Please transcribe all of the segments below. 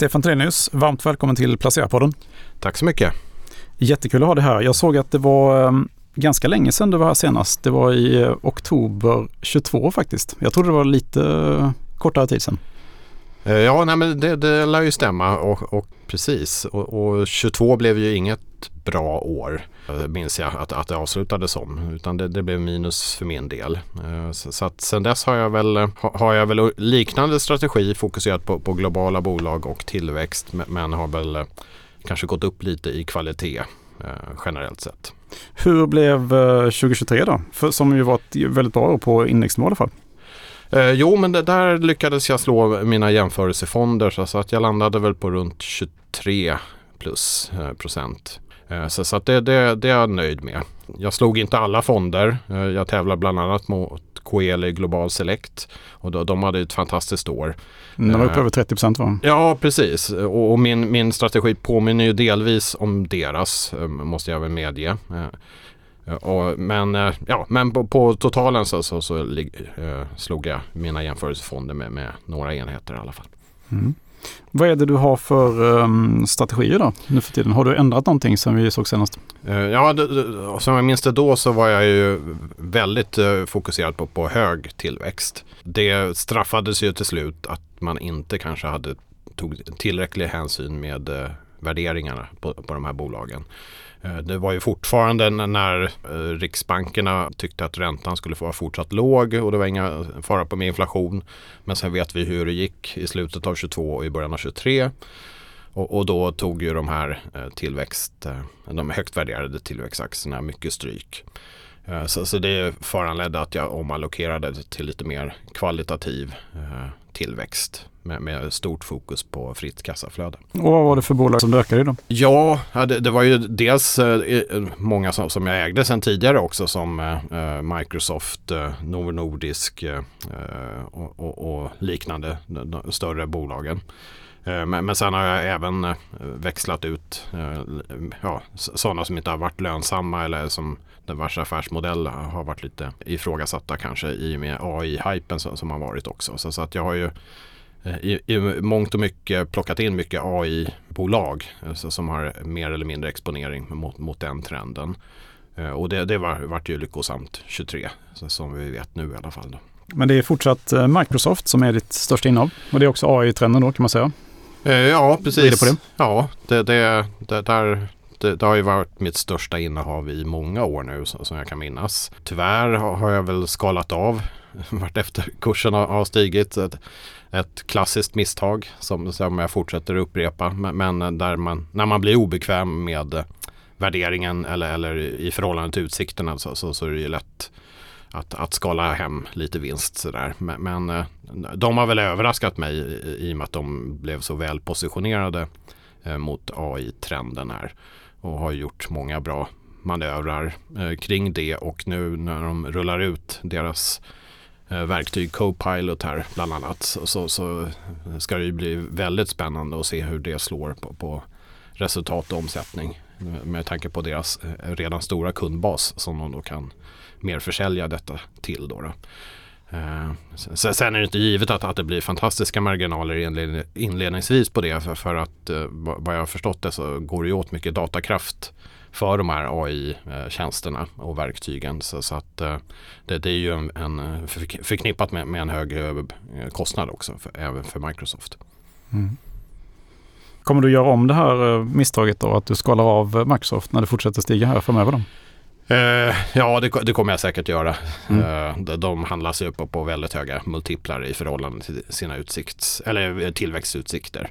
Stefan Trenius, varmt välkommen till Placera-podden. Tack så mycket. Jättekul att ha dig här. Jag såg att det var um, ganska länge sedan du var här senast. Det var i uh, oktober 22 faktiskt. Jag trodde det var lite uh, kortare tid sedan. Eh, ja, nej, men det, det lär ju stämma och, och precis. Och, och, 22 blev ju inget bra år, eh, minns jag att, att det avslutades som. Utan det, det blev minus för min del. Eh, så, så, att sen dess har jag väl, har jag väl liknande strategi fokuserat på, på globala bolag och tillväxt. Men har väl kanske gått upp lite i kvalitet generellt sett. Hur blev 2023 då? För, som ju var ett väldigt bra år på indexnivå i alla fall. Eh, jo, men det, där lyckades jag slå mina jämförelsefonder så, att jag landade väl på runt 23 plus eh, procent. Eh, så, så att det, det, det, är jag nöjd med. Jag slog inte alla fonder. Jag tävlar bland annat mot Coeli Global Select. Och då, de hade ett fantastiskt år. De var uppe över 30 procent va? Ja, precis. Och, och, min, min strategi påminner ju delvis om deras, måste jag väl medge. Och, men ja, men på, på totalen så, så, så, så slog jag mina jämförelsefonder med, med några enheter i alla fall. Mm. Vad är det du har för um, strategier då nu för tiden? Har du ändrat någonting sen vi såg senast? Uh, ja, som jag minns det då så var jag ju väldigt uh, fokuserad på, på hög tillväxt. Det straffades ju till slut att man inte kanske hade tog tillräcklig hänsyn med uh, värderingarna på, på de här bolagen. Eh, det var ju fortfarande när eh, riksbankerna tyckte att räntan skulle få vara fortsatt låg och det var inga fara på med inflation. Men sen vet vi hur det gick i slutet av 22 och i början av 23. Och, och då tog ju de här eh, tillväxt, de högt värderade tillväxtaktierna mycket stryk. Så, så det föranledde att jag omallokerade till lite mer kvalitativ tillväxt med, med, stort fokus på fritt kassaflöde. Och vad var det för bolag som ökade då? Ja, det, det var ju dels eh, många som, som jag ägde sedan tidigare också som eh, Microsoft, eh, Novo Nordisk eh, och, och, och, liknande de, de större bolagen. Eh, men, men sen har jag även eh, växlat ut ja, sådana som inte har varit lönsamma eller som vars affärsmodell har varit lite ifrågasatta kanske i och med AI-hypen som, som har varit också. Så, så att jag har ju Eh, i, i mångt och mycket plockat in mycket AI-bolag alltså som har mer eller mindre exponering mot, mot den trenden. Eh, och det, det var, vart ju lyckosamt 23 som vi vet nu i alla fall. Då. Men det är fortsatt eh, Microsoft som är ditt största innehav och det är också AI-trenden då kan man säga? Ja, precis. På det? Ja, det, det, det, där, det, det, har ju varit mitt största innehav i många år nu som jag kan minnas. Tyvärr har jag väl skalat av vart efter kursen har stigit ett klassiskt misstag som, som jag fortsätter upprepa. Men, men där man, när man blir obekväm med värderingen eller, eller i förhållande till utsikterna så, så, så är det ju lätt att, att skala hem lite vinst. Sådär. Men, men de har väl överraskat mig i, i och med att de blev så väl positionerade eh, mot AI-trenden här och har gjort många bra manövrar eh, kring det och nu när de rullar ut deras Eh, Eh, verktyg, Copilot här bland annat. Så, så, ska det ju bli väldigt spännande att se hur det slår på, på resultat och omsättning. Med tanke på deras eh, redan stora kundbas som de då kan mer försälja detta till. Då, då. Eh, sen är det inte givet att, att det blir fantastiska marginaler inledningsvis på det. För, för att eh, vad jag har förstått det så går det åt mycket datakraft för de här AI-tjänsterna och verktygen. Så, så att eh, det, det, är ju en, en förknippat med, med, en hög eh, kostnad också, för, även för Microsoft. Mm. Kommer du göra om det här eh, misstaget då, att du skalar av Microsoft när det fortsätter stiga här framöver? Då? Ja, det, det, kommer jag säkert göra. Mm. De, de handlas ju på, på väldigt höga multiplar i förhållande till sina utsikts, eller tillväxtutsikter.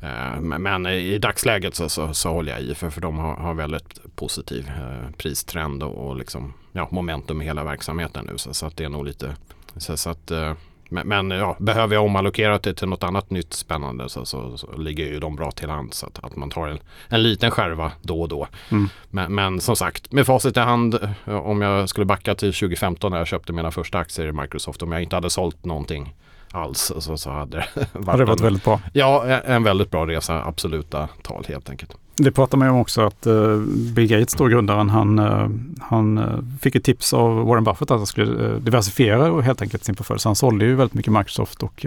Eh, men i dagsläget så, så, så håller jag i för, för de har, har väldigt positiv eh, pristrend och, och liksom, ja, momentum i hela verksamheten nu. Så, så att det är nog lite så, så att eh, men, ja, behöver jag omallokera det till något annat nytt spännande så, så, så ligger ju de bra till hands. Att, att man tar en, en liten skärva då och då. Mm. Men, men, som sagt, med facit i hand, om jag skulle backa till 2015 när jag köpte mina första aktier i Microsoft, om jag inte hade sålt någonting alls så, så hade det varit, det varit en, väldigt bra. Ja, en väldigt bra resa, absoluta tal helt enkelt. Det pratar man ju om också att uh, Bill Gates, då grundaren, han, uh, han uh, fick ett tips av Warren Buffett att han skulle diversifiera helt enkelt sin portfölj. Så han sålde ju väldigt mycket Microsoft och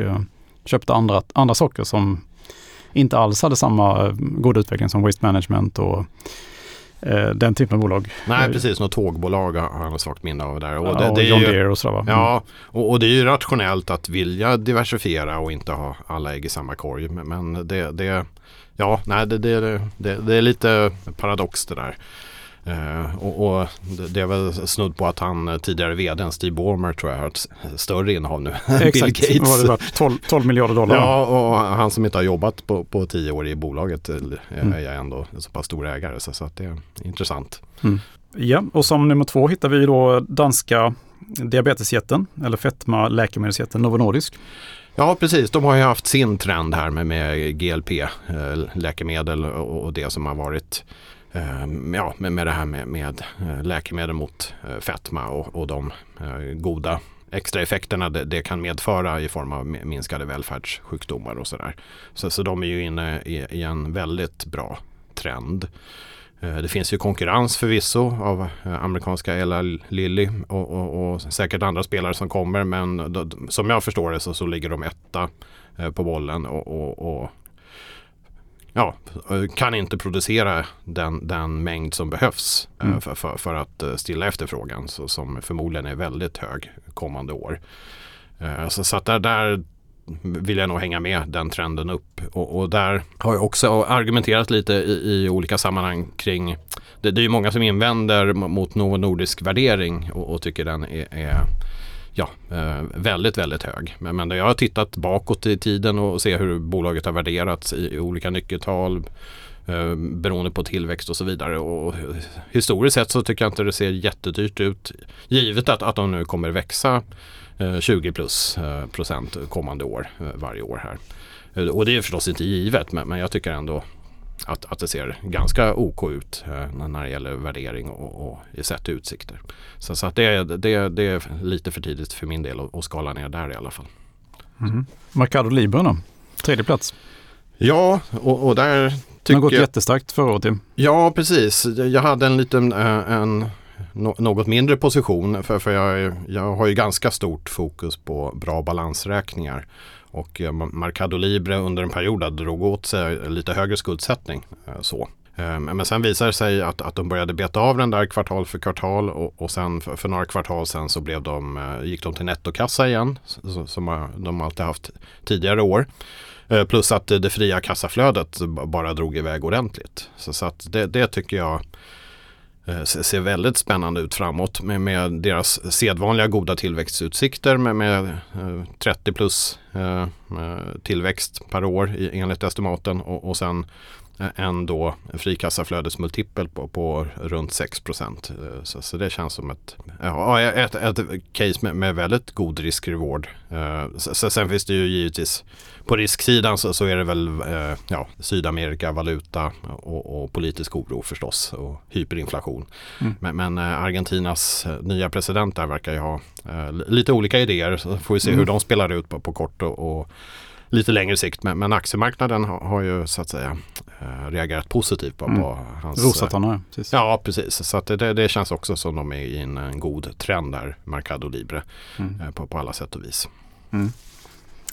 köpte andra, andra saker som inte alls hade samma goda utveckling som Waste Management och den typen av bolag. Nej, precis. Något tågbolag har han ett svagt minne av där. Och, ja, det, det och John Deere och sådär va? Ja, mm. och, och, det är ju rationellt att vilja diversifiera och inte ha alla ägg i samma korg. Men det, det ja, nej, det, det, det, det är lite paradox det där. Uh, och, och, det är väl snudd på att han eh, tidigare vd, Steve Ballmer tror jag har ett större innehav nu. Exakt, Bill Gates. Var det varit 12, 12, miljarder dollar. Ja, och han som inte har jobbat på, på tio år i bolaget eh, mm. är ändå så pass stor ägare. Så, så att det är intressant. Mm. Ja, och som nummer två hittar vi då danska diabetesjätten eller fetma läkemedelsjätten Novo Nordisk. Ja, precis. De har ju haft sin trend här med, med GLP-läkemedel och, och det som har varit Ehm, ja, med, med det här med, med eh, läkemedel mot eh, fetma och, och de eh, goda extra effekterna det, det, kan medföra i form av minskade välfärdssjukdomar och sådär. Så, så de är ju inne i, i en väldigt bra trend. Det finns ju konkurrens förvisso av amerikanska Ella Lilly och, och, och, säkert andra spelare som kommer men då, som jag förstår det så, så ligger de etta på bollen och, och, ja, kan inte producera den, den mängd som behövs eh, mm. för, för, för, att eh, stilla efterfrågan så, som förmodligen är väldigt hög kommande år. Eh, så, så att där, där vill jag nog hänga med den trenden upp. Och, och där har jag också argumenterat lite i, i olika sammanhang kring det, det är många som invänder mot Novo Nordisk värdering och, och tycker den är, är ja, eh, väldigt, väldigt hög. Men, men jag har tittat bakåt i tiden och ser hur bolaget har värderats i olika nyckeltal eh, beroende på tillväxt och så vidare. Och historiskt sett så tycker jag inte det ser jättedyrt ut. Givet att, att de nu kommer växa eh, 20 plus eh, procent kommande år varje år här. Och det är förstås inte givet men, men jag tycker ändå att, att det ser ganska OK ut eh, när det gäller värdering och, och sett utsikter. Så, så att det, det, det är lite för tidigt för min del att, skala ner där i alla fall. Mm. Mercado Libre då? Tredje plats? Ja, och, och där tycker Det har gått jättestarkt förra året. Ja, precis. Jag hade en liten eh, något mindre position för, för jag, jag har ju ganska stort fokus på bra balansräkningar. Och eh, Mercado Libre under en period drog åt sig lite högre skuldsättning. Eh, så. Eh, men sen visade det sig att, att de började beta av den där kvartal för kvartal och, och sen för, för, några kvartal sen så blev de, gick de till nettokassa igen som de alltid haft tidigare år. Plus att det fria kassaflödet bara drog iväg ordentligt. Så, så att det, det tycker jag Eh, ser väldigt spännande ut framåt med, med deras sedvanliga goda tillväxtutsikter med, med eh, 30 plus eh, eh, tillväxt per år enligt estimaten och, och sen en då frikassaflödesmultipel på, på runt 6 procent. Eh, så, så, det känns som ett, ja, ett, ett case med, med väldigt god risk-reward. Uh, sen finns det ju givetvis på risksidan så, så är det väl ja, Sydamerika, valuta och, och, politisk oro förstås och hyperinflation. Mm. Men, men Argentinas nya president där verkar ju ha lite olika idéer. Så får vi se mm. hur de spelar ut på, på kort och, och lite längre sikt. Men, men aktiemarknaden har, har, ju så att säga eh, reagerat positivt på, mm. på hans... Rosat honom, precis. Ja, precis. Så det, det känns också som de är i en, en god trend där, Mercado Libre, mm. Eh, på, på alla sätt och vis. Mm.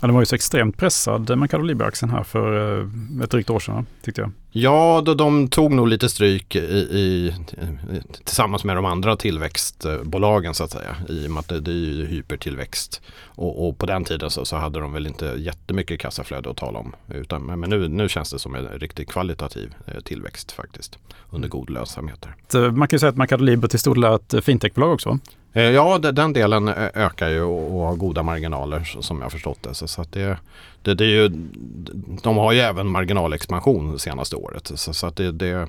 Ja, den var ju så extremt pressad, Mercado Libre-aktien här för eh, ett drygt år sedan, tyckte jag. Ja, då de tog nog lite stryk i, i, tillsammans med de andra tillväxtbolagen så att säga. I och med att det, det är ju hypertillväxt. Och, och, på den tiden så, så, hade de väl inte jättemycket kassaflöde att tala om. Utan, men nu, nu känns det som en riktigt kvalitativ eh, tillväxt faktiskt. Under god lönsamhet. Man kan ju säga att Mercado Libre till stor del är ett eh, fintechbolag också. Eh, ja, den delen eh, ökar ju och har goda marginaler som jag förstått det. Så att det, det, det är ju, de har ju även marginalexpansion det senaste året. Så, så att det, det,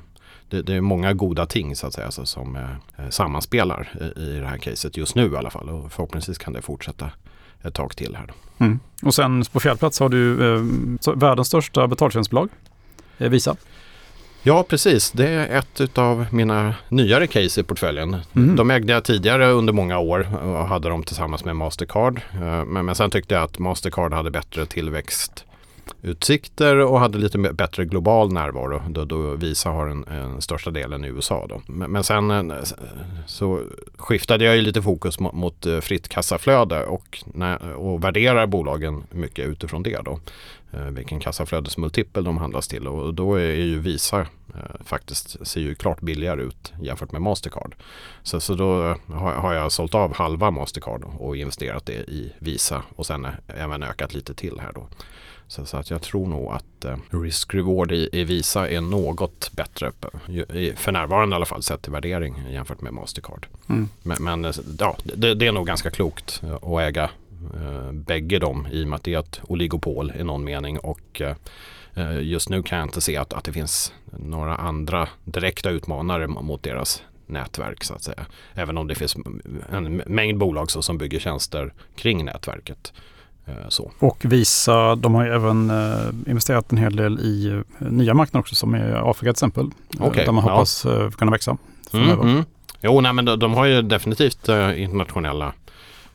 det, det, är många goda ting så att säga så, som eh, eh sammanspelar i, i det här caset just nu i alla fall. Och förhoppningsvis kan det fortsätta ett tag till här. Mm. Och sen på fjärde plats har du eh, världens största betaltjänstbolag, eh, Visa. Ja, precis. Det är ett av mina nyare case i portföljen. Mm. De ägde jag tidigare under många år och hade dem tillsammans med Mastercard. Eh, men, men sen tyckte jag att Mastercard hade bättre tillväxtutsikter och hade lite bättre global närvaro då, då Visa har den, den största delen i USA. Då. Men, men, sen eh, så skiftade jag ju lite fokus mot, mot eh, fritt kassaflöde och, och värderar bolagen mycket utifrån det. Då. Vilken kassaflödesmultipel de handlas till och då är ju Visa faktiskt ser ju klart billigare ut jämfört med Mastercard. Så, så då har, jag sålt av halva Mastercard och investerat det i Visa och sen även ökat lite till här då. Så, så, att jag tror nog att eh, risk-reward i, i, Visa är något bättre för närvarande i alla fall sett till värdering jämfört med Mastercard. Mm. Men, men, eh, ja, det, det, är nog ganska klokt eh, att äga eh, bägge dem i och med att det är ett oligopol i någon mening och eh, just nu kan jag inte se att, att det finns några andra direkta utmanare mot deras nätverk så att säga. Även om det finns en mängd bolag som bygger tjänster kring nätverket. Eh, så. Och Visa, de har ju även eh, investerat en hel del i eh, nya marknader också som är Afrika till exempel. Okay, där man hoppas ja. kunna växa mm, mm. Jo, nej, men de, de, har ju definitivt internationella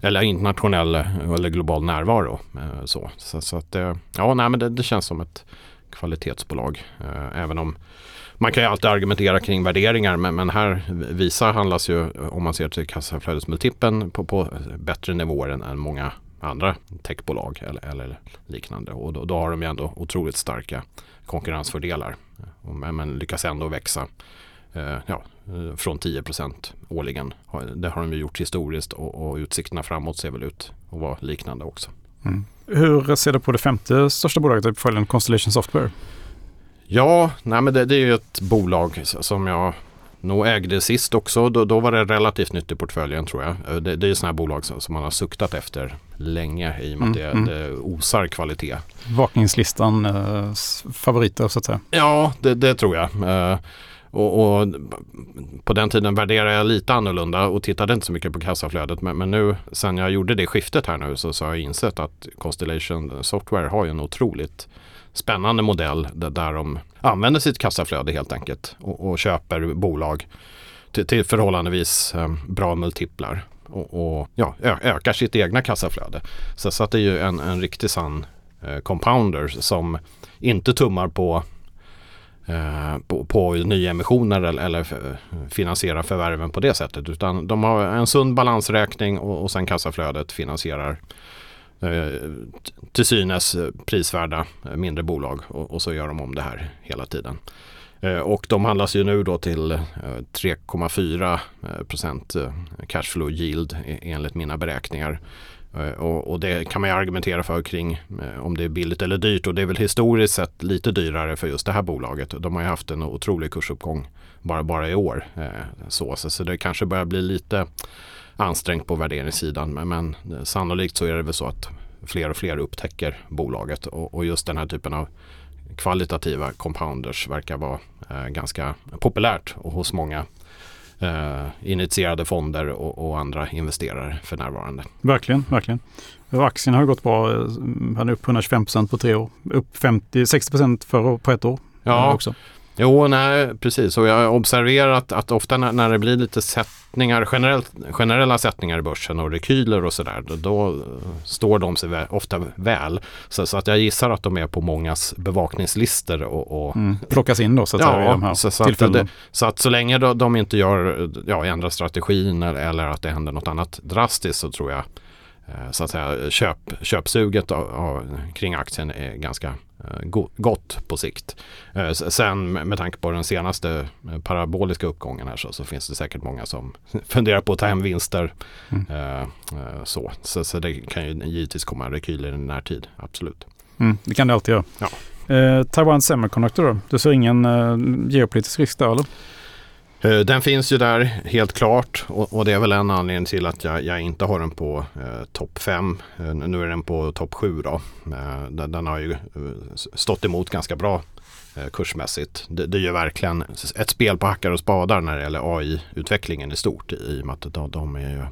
eller internationell eh, eller global närvaro. Eh, så, så, så att, eh, ja, nej, men det, det, känns som ett kvalitetsbolag. Även om man kan ju alltid argumentera kring värderingar men, men här Visa handlas ju om man ser till kassaflödesmultipeln på, på bättre nivåer än, än många andra techbolag eller, eller liknande. Och då, då, har de ju ändå otroligt starka konkurrensfördelar. Men, men lyckas ändå växa eh, ja, från 10% årligen. Det har de ju gjort historiskt och, och utsikterna framåt ser väl ut att vara liknande också. Mm. Hur ser du på det femte största bolaget i portföljen, Constellation Software? Ja, nej men det, det är ju ett bolag som jag nog ägde sist också. Då, då, var det relativt nytt i portföljen tror jag. Eh, det, det är sådana här bolag som, som, man har suktat efter länge i och med mm, att det, mm. det osar kvalitet. Vakningslistan eh, favoriter så att säga. Ja, det, det tror jag. Eh, och, och, på den tiden värderade jag lite annorlunda och tittade inte så mycket på kassaflödet. Men, men nu sen jag gjorde det skiftet här nu så, så har jag insett att Constellation Software har ju en otroligt spännande modell där de använder sitt kassaflöde helt enkelt och, och köper bolag till, till förhållandevis eh, bra multiplar och, och ja, ökar sitt egna kassaflöde. Så, så att det är ju en, en riktig sann eh, compounder som inte tummar på Eh, på, på nyemissioner eller, eller finansiera förvärven på det sättet. Utan de har en sund balansräkning och, och sen kassaflödet finansierar eh, till synes prisvärda eh, mindre bolag och, och, så gör de om det här hela tiden. Och de handlas ju nu då till 3,4 procent cashflow yield e, enligt mina beräkningar. Eh, och, och, det kan man ju argumentera för kring eh, om det är billigt eller dyrt och det är väl historiskt sett lite dyrare för just det här bolaget. De har ju haft en otrolig kursuppgång bara, bara i år. Eh, så, så det kanske börjar bli lite ansträngt på värderingssidan. Men, men sannolikt så är det väl så att fler och fler upptäcker bolaget och, och just den här typen av kvalitativa compounders verkar vara eh, ganska populärt och hos många eh, initierade fonder och, och, andra investerare för närvarande. Verkligen, verkligen. Och aktien har gått bra. Han är upp 125% på tre år. Upp 50-60 för, på ett år. Ja, också. Jo, nej, precis. Och jag har observerat att ofta när, när det blir lite sättningar, generellt, generella sättningar i börsen och rekyler och sådär, då, då, står de sig vä ofta väl. Så, så, att jag gissar att de är på mångas bevakningslistor och, och mm, plockas in då så att ja, säga, i de här så, så, att det, så att så länge då, de inte gör, ja, ändrar strategin eller, eller att det händer något annat drastiskt så tror jag så att säga köp, köpsuget av, av, kring aktien är ganska Eh, gott på sikt. Eh, sen med tanke på den senaste eh, paraboliska uppgången här så, så finns det säkert många som funderar på att ta hem vinster. Mm. Så. Så, så, det kan ju givetvis komma rekyler i närtid, absolut. Mm, det kan det alltid göra. Ja. Eh, Taiwan Semiconductor då? Du ser ingen eh, geopolitisk risk där eller? Eh, den finns ju där helt klart och, och, det är väl en anledning till att jag, jag inte har den på eh, topp 5. Eh, nu är den på topp 7 då. Eh, den, den, har ju eh, stått emot ganska bra eh, kursmässigt. Det, det är ju verkligen ett spel på hackar och spadar när det gäller AI-utvecklingen i stort i och med att de, de, är ju,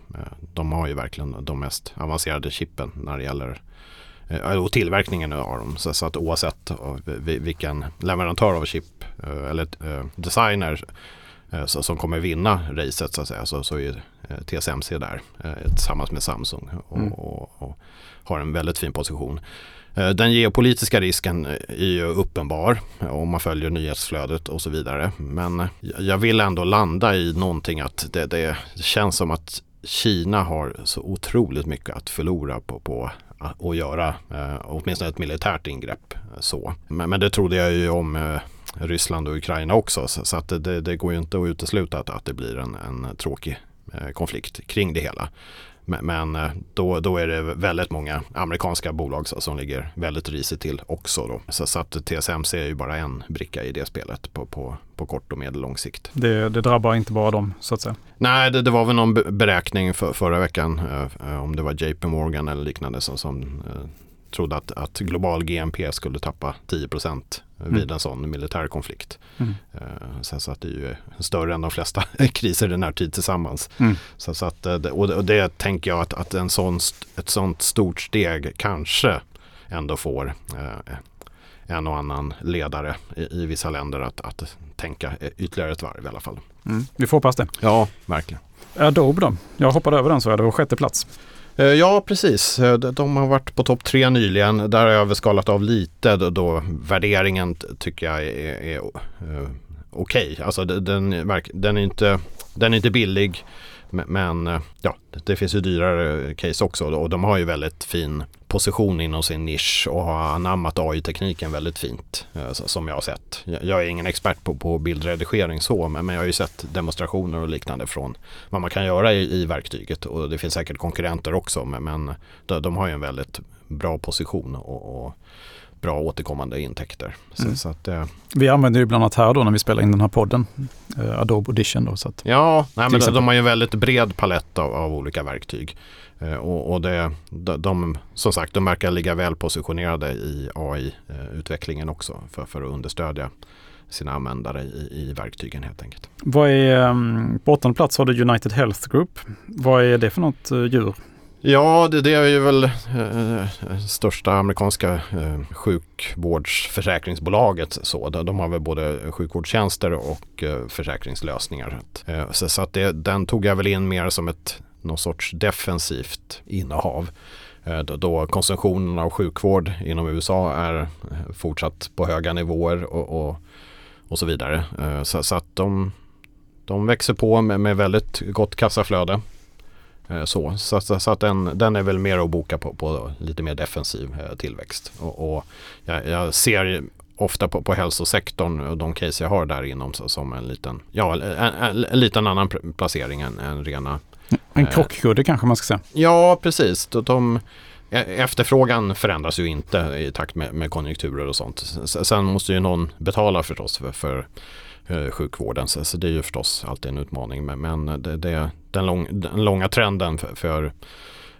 de har ju verkligen de mest avancerade chippen när det gäller och tillverkningen av dem. Så, så att oavsett vilken leverantör av chip eller designer så, som kommer vinna racet så att säga. Så, så är eh, TSMC där eh, tillsammans med Samsung och, mm. och, och, har en väldigt fin position. Den geopolitiska risken är ju uppenbar om man följer nyhetsflödet och så vidare. Men jag vill ändå landa i någonting att det, det känns som att Kina har så otroligt mycket att förlora på, på att göra eh, åtminstone ett militärt ingrepp. Så. Men, men det trodde jag ju om eh, Ryssland och Ukraina också så, så att det, det, går ju inte att utesluta att, att det blir en, en tråkig eh, konflikt kring det hela. Men eh, då, då är det väldigt många amerikanska bolag som ligger väldigt risigt till också. Då. Så, så att TSMC är ju bara en bricka i det spelet på, på, på kort och medellång sikt. Det, det, drabbar inte bara dem så att säga? Nej, det, det var väl någon beräkning för, förra veckan eh, om det var JP Morgan eller liknande som, som eh, trodde att, att global GNP skulle tappa 10 procent mm. vid en sån militär konflikt. Mm. Uh, så, så, att det är ju större än de flesta kriser i den här tid tillsammans. Mm. Så, så, att, och, det, och det tänker jag att, att en sån, ett sånt stort steg kanske ändå får uh, en och annan ledare i, i vissa länder att, att tänka ytterligare ett varv i alla fall. Mm. Vi får hoppas det. Ja, verkligen. Adobe då? Jag hoppade över den så jag det var sjätte plats. Eh, ja, precis. Eh, de har varit på topp tre nyligen. Där har jag väl skalat av lite då, värderingen tycker jag är, är eh, okej. Okay. Alltså den, den, är inte, den är inte billig. Men eh, ja, det finns ju dyrare case också och de har ju väldigt fin position inom sin nisch och har anammat AI-tekniken väldigt fint eh, som jag har sett. Jag är ingen expert på, på bildredigering så men, jag har ju sett demonstrationer och liknande från vad man kan göra i, i verktyget och det finns säkert konkurrenter också men, men de, de, har ju en väldigt bra position och, och bra återkommande intäkter. Så, mm. så att, eh, vi använder ju bland annat här då när vi spelar in den här podden, eh, Adobe Audition. Då, så att, ja, nej, men de har ju en väldigt bred palett av, av olika verktyg. Eh, och, och det, de, de, som sagt, de verkar ligga väl positionerade i AI-utvecklingen också för, för att understödja sina användare i, i verktygen helt enkelt. Vad är, mm, på åttonde plats har du United Health Group. Vad är det för något eh, djur? Ja, det, det är ju väl eh, största amerikanska eh, sjukvårdsförsäkringsbolaget. Så. De har väl både sjukvårdstjänster och eh, försäkringslösningar. Eh, så, så att det, den tog jag väl in mer som ett någon sorts defensivt innehav. Eh, då, då konsumtionen av sjukvård inom USA är eh, fortsatt på höga nivåer och, och, och så vidare. Eh, så, så, att de, de växer på med, med väldigt gott kassaflöde. Eh, så, så, så, så, att den, den är väl mer att boka på, på lite mer defensiv eh, tillväxt. Och, och jag, jag, ser ofta på, på hälsosektorn och de case jag har där inom som en liten, ja, en, en, en liten annan placering än, än rena. En eh, krockkudde kanske man ska säga. Ja, precis. De, de, e, efterfrågan förändras ju inte i takt med, med konjunkturer och sånt. Sen måste ju någon betala förstås för, för Eh, sjukvården. Så, så, det är ju förstås alltid en utmaning. Men, men det, det, den, lång, den långa trenden för, för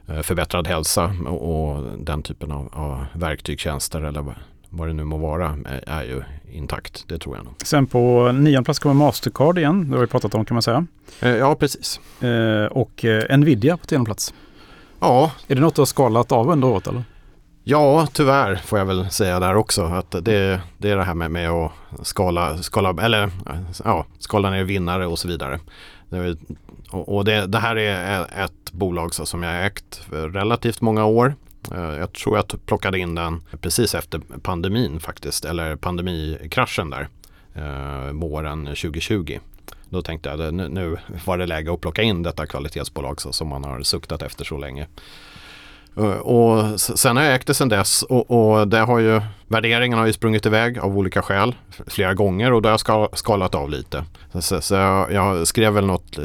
eh, förbättrad hälsa och, och den typen av, av verktygstjänster eller vad det nu må vara är, är ju intakt. Det tror jag nog. Sen på nionde plats kommer Mastercard igen. Det har vi pratat om kan man säga. Eh, ja, precis. och Nvidia på tionde plats. Ja. Är det något du har skalat av under året eller? Ja, tyvärr får jag väl säga där också. Att det, det är det här med, med att skala, skala, eller, ja, skala ner vinnare och så vidare. Och det, det här är ett bolag som jag ägt för relativt många år. Eh, jag tror jag plockade in den precis efter pandemin faktiskt, eller pandemikraschen där, eh, våren 2020. Då tänkte jag att nu var det läge att plocka in detta kvalitetsbolag som man har suktat efter så länge. Eh, och sen har jag ägt det sen dess och, och det har ju Värderingen har ju sprungit iväg av olika skäl flera gånger och då har jag skalat av lite. Så, så jag, jag, skrev väl något eh,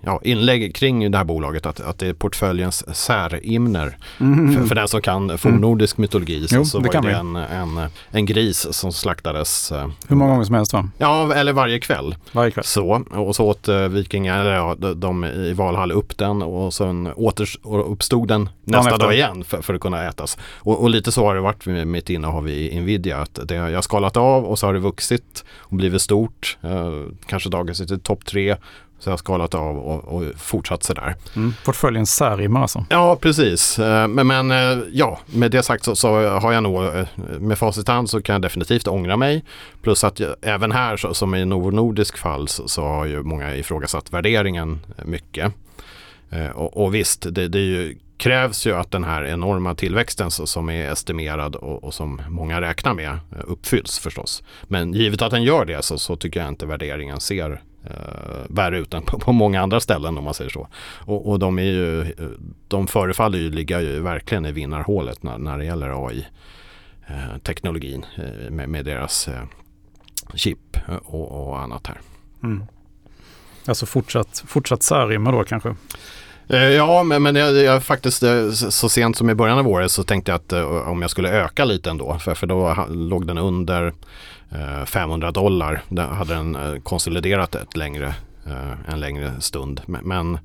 ja, inlägg kring det här bolaget att, att det är portföljens särimner. Mm. För, för, den som kan fornnordisk mm. mytologi så, jo, så var det en, en, en, gris som slaktades. Eh, Hur många gånger som helst va? Ja, eller varje kväll. Varje kväll. Så, och så åt vikingar, eller ja, de, de i Valhall upp den och sen åter, uppstod den nästa dag igen för, för att kunna ätas. Och, och, lite så har det varit med, med mitt innehav i Nvidia. Att det, jag har skalat av och så har det vuxit och blivit stort. Eh, kanske dagens till topp tre. Så jag har skalat av och, och fortsatt sådär. Mm, portföljen särimmer alltså? Ja, precis. Eh, men, men eh, ja, med det sagt så, så, har jag nog eh, med facit hand så kan jag definitivt ångra mig. Plus att jag, även här så, som i Novo Nordisk fall så, så har ju många ifrågasatt värderingen mycket. Och, och visst, det, det är ju krävs ju att den här enorma tillväxten som är estimerad och, och, som många räknar med eh, uppfylls förstås. Men givet att den gör det så, så tycker jag inte värderingen ser eh, värre ut än på, på, många andra ställen om man säger så. Och, och de, är ju, eh, de förefaller ju ligga ju verkligen i vinnarhålet när, när det gäller AI-teknologin eh, eh, med, med, deras eh, chip eh, och, och, annat här. Mm. Alltså fortsatt, fortsatt särimma då kanske? Eh, ja, men, men jag, jag, faktiskt eh, så sent som i början av året så tänkte jag att eh, om jag skulle öka lite ändå. För, för då låg den under 500 dollar. Där hade den konsoliderat ett längre, en längre stund. Men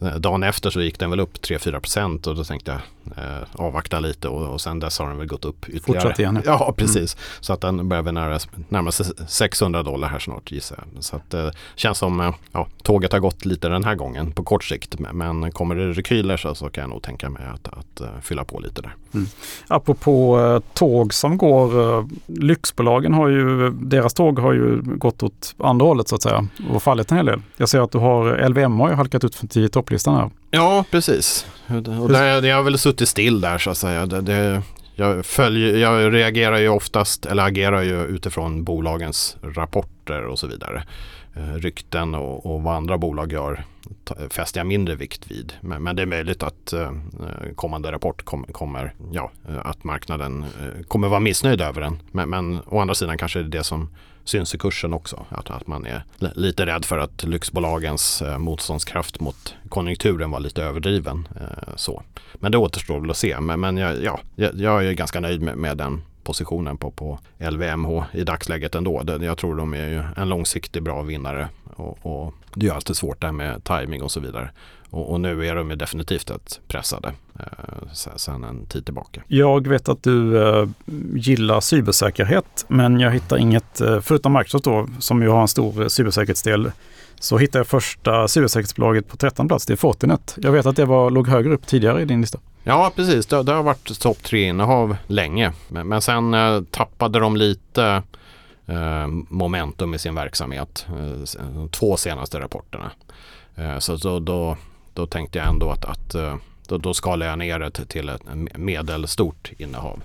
dagen efter så gick den väl upp 3-4% och då tänkte jag eh, avvakta lite och, och sen dess har den väl gått upp ytterligare. Fortsatt igen. Ja, mm. precis. Mm. Så att den börjar väl närma, närma sig 600 dollar här snart gissar jag. Så att det eh, känns som eh, ja, tåget har gått lite den här gången på kort sikt. Men kommer det rekyler så, så kan jag nog tänka mig att, att, att fylla på lite där. Mm. Apropå eh, tåg som går, eh, lyxbolagen har ju, deras tåg har ju gått åt andra hållet så att säga och fallit en hel del. Jag ser att du har LVM har ju halkat ut till topplistan här. Ja, precis. Och det, jag har väl suttit still där så att säga. Det, det, jag, följer, jag reagerar ju oftast, eller agerar ju utifrån bolagens rapporter och så vidare. Eh, rykten och, och vad andra bolag gör fäster jag mindre vikt vid. Men, men det är möjligt att eh, kommande rapport kom, kommer, ja, eh, att marknaden eh, kommer vara missnöjd över den. Men, men å andra sidan kanske det är det som syns i kursen också. Att, att man är lite rädd för att lyxbolagens eh, motståndskraft mot konjunkturen var lite överdriven. Eh, så. Men det återstår väl att se. Men, men jag, ja, jag är ganska nöjd med, med den positionen på, på LVMH i dagsläget ändå. Jag tror de är ju en långsiktig bra vinnare. Och, och det är ju alltid svårt där med timing och så vidare. Och, och, nu är de ju definitivt ett pressade eh, sen en tid tillbaka. Jag vet att du eh, gillar cybersäkerhet men jag hittar inget, eh, förutom Microsoft då, som ju har en stor cybersäkerhetsdel, så hittade jag första cybersäkerhetsbolaget på 13 plats, det är Fortinet. Jag vet att det var, låg högre upp tidigare i din lista. Ja, precis. Det, det har varit topp tre innehav länge. Men, men sen eh, tappade de lite eh, Eh, momentum i sin verksamhet. Eh, de två senaste rapporterna. Eh, så då, då, då, tänkte jag ändå att, att eh, då, då skalar jag ner det till ett medelstort innehav.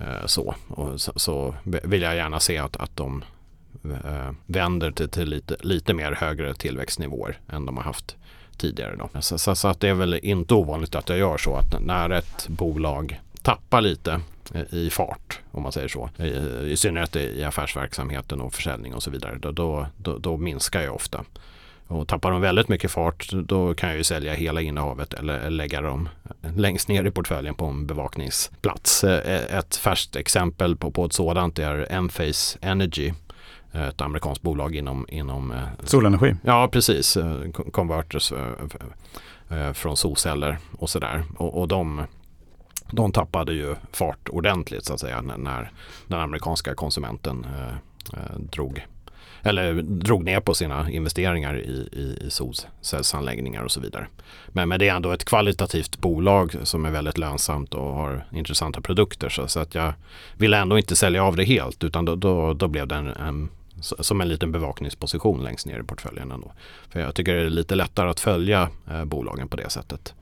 Eh, så. Och så, så, vill jag gärna se att, att de eh, vänder till, till lite, lite mer högre tillväxtnivåer än de har haft tidigare. Då. Så, så, så, att det är väl inte ovanligt att jag gör så att när ett bolag tappar lite i fart om man säger så. I, i synnerhet i affärsverksamheten och försäljning och så vidare. Då, då, då, då minskar jag ofta. Och tappar de väldigt mycket fart då kan jag ju sälja hela innehavet eller lägga dem längst ner i portföljen på en bevakningsplats. Ett färskt exempel på, på ett sådant är Enphase Energy ett amerikanskt bolag inom, inom eh, Solenergi? Ja, precis. Eh, converters eh, från solceller och sådär. Och, och de, de tappade ju fart ordentligt så att säga när, när den amerikanska konsumenten eh, eh drog eller drog ner på sina investeringar i, i, i solcellsanläggningar och så vidare. Men, men det är ändå ett kvalitativt bolag som är väldigt lönsamt och har intressanta produkter. Så, så att jag ville ändå inte sälja av det helt utan då, då, då blev det en, en som en liten bevakningsposition längst ner i portföljen ändå. För jag tycker det är lite lättare att följa eh, bolagen på det sättet.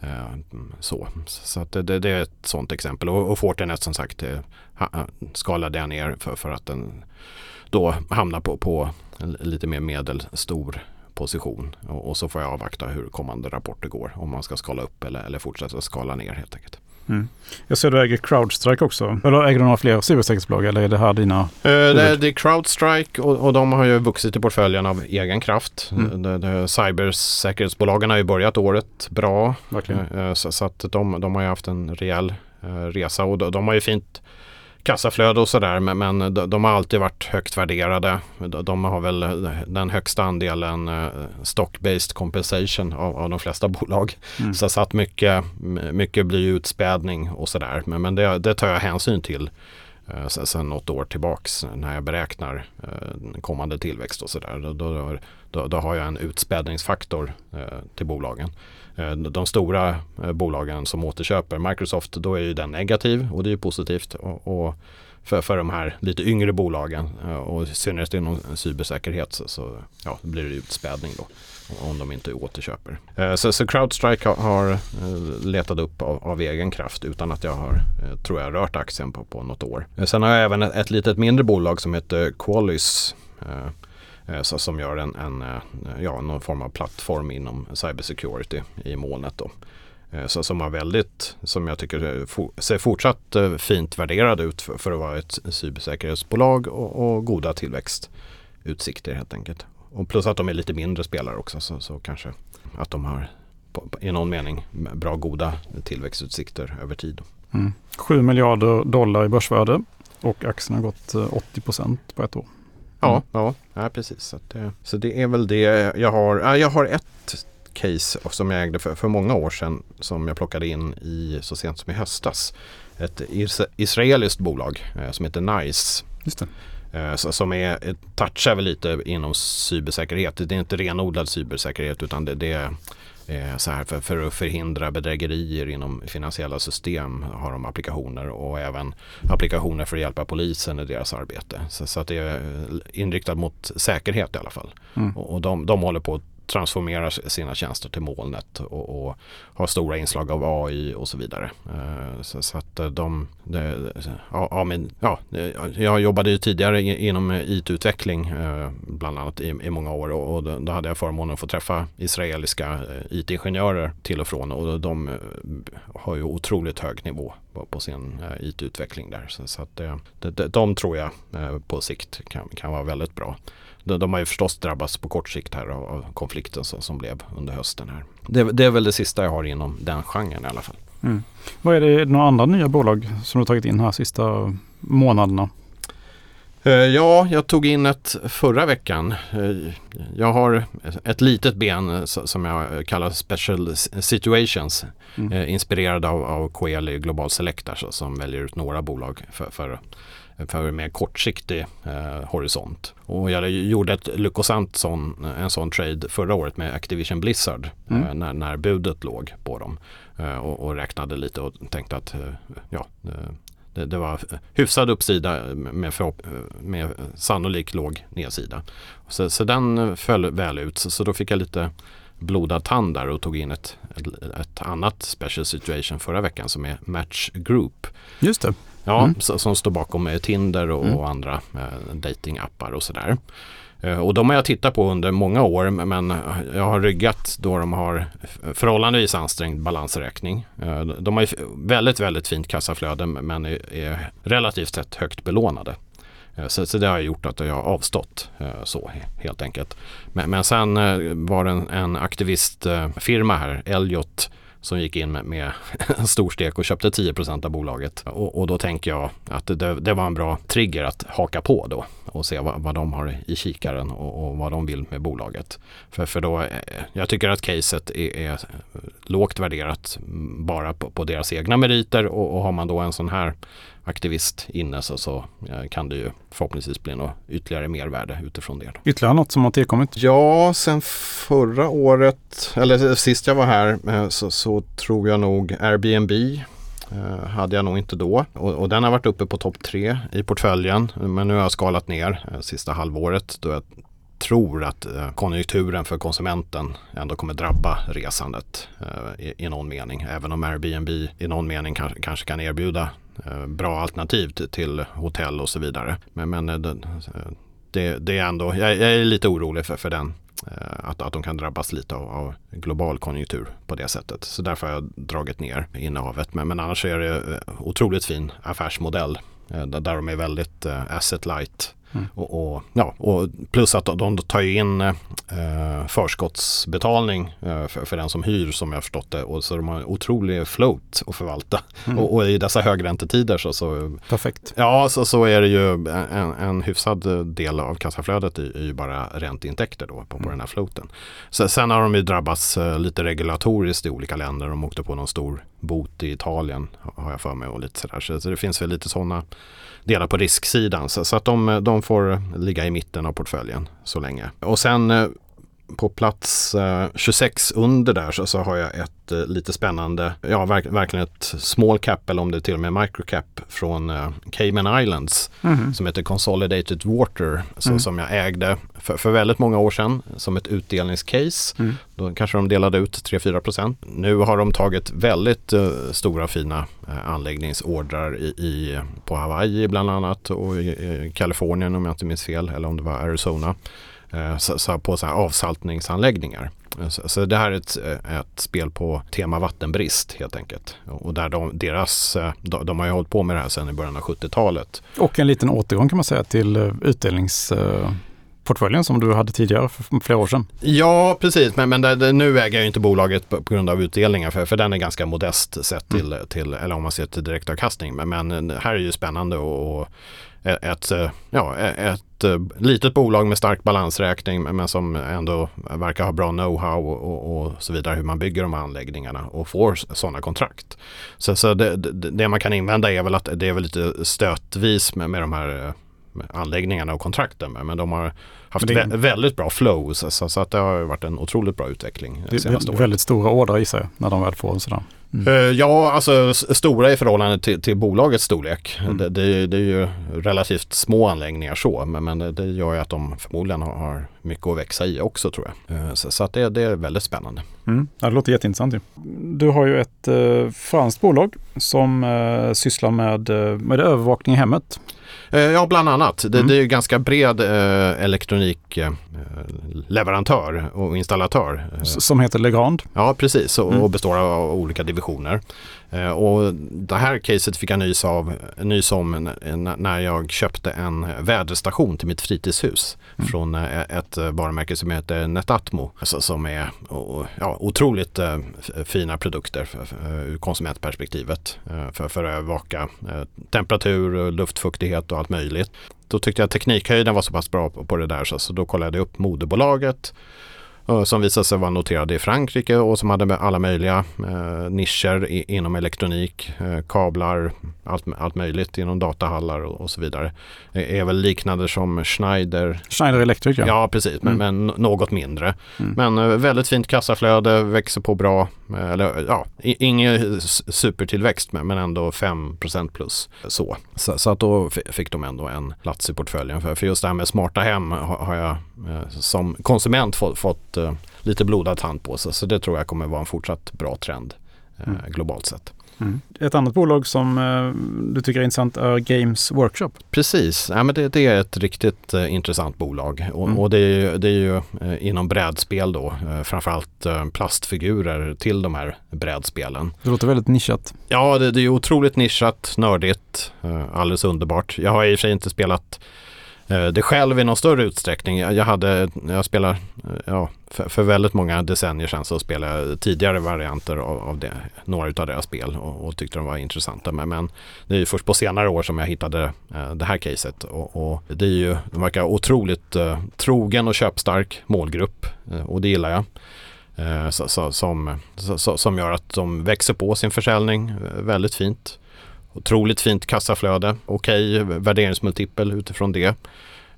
Eh, så så att det, det, är ett sådant exempel. Och, och Fortinet som sagt eh, eh, skalade jag ner för, för att den då hamnar på, på lite mer medelstor position. Och, och, så får jag avvakta hur kommande rapporter går. Om man ska skala upp eller, eller fortsätta skala ner helt enkelt. Mm. Jag ser du äger Crowdstrike också. Eller äger du några fler cybersäkerhetsbolag eller är det här dina? Uh, det, är, det är Crowdstrike och, och, de har ju vuxit i portföljen av egen kraft. Mm. Det, det, cybersäkerhetsbolagen har ju börjat året bra. Uh, så, så, att de, de har ju haft en rejäl uh, resa och de, de har ju fint kassaflöde och sådär men, men de, de, har alltid varit högt värderade. De, de har väl den högsta andelen uh, stock-based compensation av, av, de flesta bolag. Mm. Så, så att mycket, mycket blir utspädning och sådär. Men, men det, det, tar jag hänsyn till uh, sen något år tillbaks när jag beräknar uh, kommande tillväxt och sådär. Då, då, då, då, har jag en utspädningsfaktor till bolagen. Eh, de stora eh, bolagen som återköper Microsoft, då är ju den negativ och det är ju positivt. Och, och för, för de här lite yngre bolagen eh, och i synnerhet inom cybersäkerhet så, så ja, blir det utspädning då om de inte återköper. Så, så Crowdstrike har, har letat upp av, av, egen kraft utan att jag har, tror jag, rört aktien på, på något år. Sen har jag även ett, ett litet mindre bolag som heter Qualys Eh, så, som gör en, en, eh, ja, någon form av plattform inom cybersecurity i molnet. Då. Eh, så, som har väldigt, som jag tycker ser fortsatt fint värderad ut för, för att vara ett cybersäkerhetsbolag och, och goda tillväxtutsikter helt enkelt. Och plus att de är lite mindre spelare också så, så kanske att de har i någon mening bra goda tillväxtutsikter över tid. Mm. 7 miljarder dollar i börsvärde och aktien har gått 80 procent på ett år. Mm. Ja, ja, ja, precis. Så det, så det är väl det jag har. Jag har ett case som jag ägde för, för många år sedan som jag plockade in i så sent som i höstas. Ett israeliskt bolag eh, som heter NICE. Just det. Eh, som är, touchar väl lite inom cybersäkerhet. Det är inte renodlad cybersäkerhet utan det, det är så här för, för, att förhindra bedrägerier inom finansiella system har de applikationer och även applikationer för att hjälpa polisen i deras arbete. Så, så att det är inriktat mot säkerhet i alla fall. Mm. Och, och de, de håller på att transformerar sina tjänster till molnet och, och har stora inslag av AI och så vidare. Eh, så, så, att eh, de, de ja, men, ja, eh, jag jobbade ju tidigare inom IT-utveckling bland annat i, i, många år och, och då, hade jag förmånen att få träffa israeliska IT-ingenjörer till och från och de har ju otroligt hög nivå på, sin IT-utveckling där. Så, så att de, de, de tror jag på sikt kan, kan vara väldigt bra de, de har ju förstås drabbats på kort sikt här av, av konflikten som, som, blev under hösten här. Det, det, är väl det sista jag har inom den genren i alla fall. Mm. Vad är det, några andra nya bolag som du tagit in här sista månaderna? Eh, ja, jag tog in ett förra veckan. Eh, jag har ett litet ben eh, som jag kallar Special Situations. Mm. Inspirerad av, av Coeli Global Select alltså, som väljer ut några bolag för, för för mer kortsiktig eh, horisont. Och jag gjorde ett lyckosamt sån, en sån trade förra året med Activision Blizzard mm. eh, när, när budet låg på dem. Eh, och, och, räknade lite och tänkte att eh, ja, det, det, var hyfsad uppsida med, för, med sannolik låg nedsida. Så, så den föll väl ut så, så då fick jag lite blodad tand där och tog in ett, ett, ett, annat special situation förra veckan som är Match Group. Just det. Ja, mm. som står bakom eh, Tinder och, mm. andra eh, datingappar och sådär. Eh, och de har jag tittat på under många år men jag har ryggat då de har förhållandevis ansträngd balansräkning. De har väldigt, väldigt fint kassaflöde men är relativt sett högt belånade. Så, så, det har gjort att jag har avstått så helt enkelt. Men, men sen var det en, en aktivistfirma här, Elliot som gick in med, med en stor stek och köpte 10% av bolaget. Och, och, då tänker jag att det, det, var en bra trigger att haka på då och se vad, vad de har i kikaren och, och, vad de vill med bolaget. För, för då, eh, jag tycker att caset är, är lågt värderat bara på, på deras egna meriter och, och har man då en sån här aktivist inne så, så kan det ju förhoppningsvis bli något ytterligare mervärde utifrån det. Ytterligare något som har tillkommit? Ja, sen förra året, eller sist jag var här eh, så, så tror jag nog Airbnb eh, hade jag nog inte då. Och, och, den har varit uppe på topp tre i portföljen. Men nu har jag skalat ner eh, sista halvåret då jag tror att eh, konjunkturen för konsumenten ändå kommer drabba resandet eh, i, i, någon mening. Även om Airbnb i någon mening kanske, kanske kan erbjuda Eh, Eh, bra alternativ till, hotell och så vidare. Men, men eh, eh, det, det, är ändå, jag, jag, är lite orolig för, för den. Att, att de kan drabbas lite av, av, global konjunktur på det sättet. Så därför har jag dragit ner innehavet. Men, men annars är det otroligt fin affärsmodell. Där de är väldigt asset light Mm. Och, och, ja, och plus att de, tar in eh, förskottsbetalning eh, för, för, den som hyr som jag förstått det. Och så de har en otrolig float att förvalta. Mm. Och, och, i dessa högräntetider så, så, Perfekt. Ja, så, så är det ju en, en hyfsad del av kassaflödet är, ju bara ränteintäkter då på, på mm. den här floaten. Så, sen har de ju drabbats eh, lite regulatoriskt i olika länder. De åkte på någon stor bot i Italien har jag för mig och lite sådär. Så, så det finns väl lite sådana delar på risksidan. Så, så att de, de får ligga i mitten av portföljen så länge. Och sen eh, på plats eh, 26 under där så, så har jag ett eh, lite spännande, ja verk, verkligen ett small cap eller om det är till och med microcap från eh, Cayman Islands mm. som heter Consolidated Water så, mm. som jag ägde för, för väldigt många år sedan som ett utdelningscase. Mm. Då kanske de delade ut 3-4% Nu har de tagit väldigt uh, stora fina uh, anläggningsordrar i, i, på Hawaii bland annat och i, i Kalifornien om jag inte minns fel eller om det var Arizona. Så på så avsaltningsanläggningar. Så, så, det här är ett, ett, spel på tema vattenbrist helt enkelt. Och där de, deras, de, de har ju hållit på med det här sedan i början av 70-talet. Och en liten återgång kan man säga till utdelnings portföljen som du hade tidigare för flera år sedan. Ja, precis. Men, men det, det, nu äger jag inte bolaget på, på, grund av utdelningar för, för den är ganska modest sett till, mm. till eller om man ser till direktavkastning. Men, men här är ju spännande och, och ett, ja, ett litet bolag med stark balansräkning men som ändå verkar ha bra know-how och, och, så vidare hur man bygger de här anläggningarna och får sådana kontrakt. Så, så det, det, man kan invända är väl att det är väl lite stötvis med, med de här anläggningarna och kontrakten med. Men de har haft det, vä väldigt bra flow så, så, att det har varit en otroligt bra utveckling. Det är väldigt stora order i sig när de väl får en sådär. Mm. Uh, ja, alltså stora i förhållande till, till bolagets storlek. Mm. Det, det, det, är ju relativt små anläggningar så, men, men det gör ju att de förmodligen har, har mycket att växa i också tror jag. Uh, så, så, att det, det är väldigt spännande. Mm. Ja, det låter jätteintressant. Du har ju ett uh, franskt bolag som uh, sysslar med, med övervakning i hemmet. Eh, ja, bland annat. Det, mm. det är ju ganska bred eh, elektronikleverantör eh, och installatör. Som heter Legrand? Ja, precis. Och, mm. och består av olika divisioner. Eh, och det här caset fick jag nys, av, nys om när jag köpte en väderstation till mitt fritidshus. Mm. från eh, ett eh, varumärke som heter Netatmo. Alltså, som är ja, otroligt eh, fina produkter ur konsumentperspektivet för, för att övervaka temperatur, luftfuktighet och allt möjligt. Då tyckte jag att teknikhöjden var så pass bra på, på det där så, så då kollade jag upp moderbolaget som visade sig vara noterade i Frankrike och som hade alla möjliga eh, nischer i, inom elektronik, eh, kablar, allt, allt möjligt inom datahallar och, och så vidare. Eh, är väl liknande som Schneider. Schneider Electric ja. Ja precis, men, mm. men något mindre. Mm. Men eh, väldigt fint kassaflöde, växer på bra. Eh, eller ja, ingen supertillväxt men ändå 5% plus. Så. så. Så, att då fick de ändå en plats i portföljen. För, för just det här med smarta hem har, har jag eh, som konsument fått, fått eh, lite blodad hand på sig. Så det tror jag kommer vara en fortsatt bra trend eh, mm. globalt sett. Mm. Ett annat bolag som eh, du tycker är intressant är Games Workshop. Precis, ja, men det, det är ett riktigt eh, intressant bolag och, mm. och det, är, det är ju eh, inom brädspel då, eh, framförallt eh, plastfigurer till de här brädspelen. Det låter väldigt nischat. Ja, det, det är otroligt nischat, nördigt, eh, alldeles underbart. Jag har i och för sig inte spelat Eh, Eh, det själv i någon större utsträckning. Jag, hade, jag spelar, eh, ja, för, för, väldigt många decennier sedan så spelade jag tidigare varianter av, av det, några av deras spel och, och, tyckte de var intressanta. Men, men det är först på senare år som jag hittade eh, det här caset och, och, det är ju, de verkar otroligt eh, trogen och köpstark målgrupp eh, och det gillar jag. Eh, så, så, som, så, som gör att de växer på sin försäljning eh, väldigt fint. Otroligt fint kassaflöde, okej okay, värderingsmultipel utifrån det.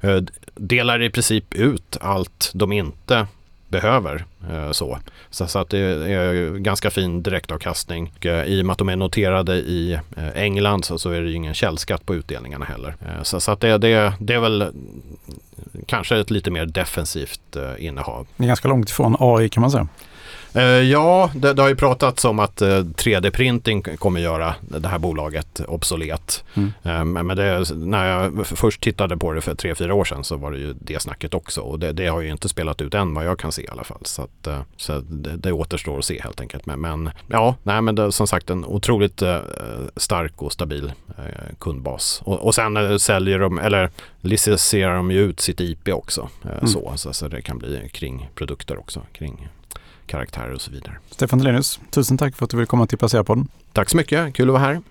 Eh, delar i princip ut allt de inte behöver. Eh, så, så, att det är ganska fin direktavkastning. Eh, I och med att de är noterade i England så, är det ju ingen källskatt på utdelningarna heller. Så, så att det, det, det är väl kanske ett lite mer defensivt innehav. Det är ganska långt ifrån AI kan man säga. Uh, ja, det, det, har ju pratats om att uh, eh, 3D-printing kommer göra det här bolaget obsolet. Mm. Uh, men det, när jag först tittade på det för tre fyra år sedan så var det ju det snacket också. Och det, det, har ju inte spelat ut än vad jag kan se i alla fall. Så, att, så det, återstår att se helt enkelt. Men, men ja, nej, men det som sagt en otroligt stark och stabil kundbas. Och, och sen säljer de, eller licensierar de ju ut sitt IP också. Mm. Så, så, så det kan bli kring produkter också. Kring karaktärer och så vidare. Stefan Delenius, tusen tack för att du vill komma till Placerarpodden. Tack så mycket, kul att vara här.